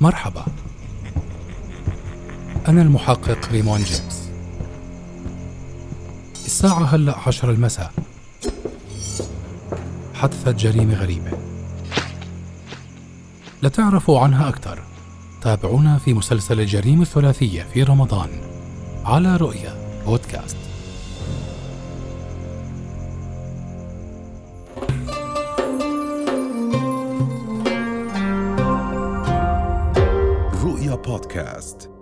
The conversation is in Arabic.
مرحبا. أنا المحقق ريمون جيمس. الساعة هلأ عشر المساء. حدثت جريمة غريبة. لتعرفوا عنها أكثر. تابعونا في مسلسل الجريمة الثلاثية في رمضان على رؤيا بودكاست. رؤيا بودكاست.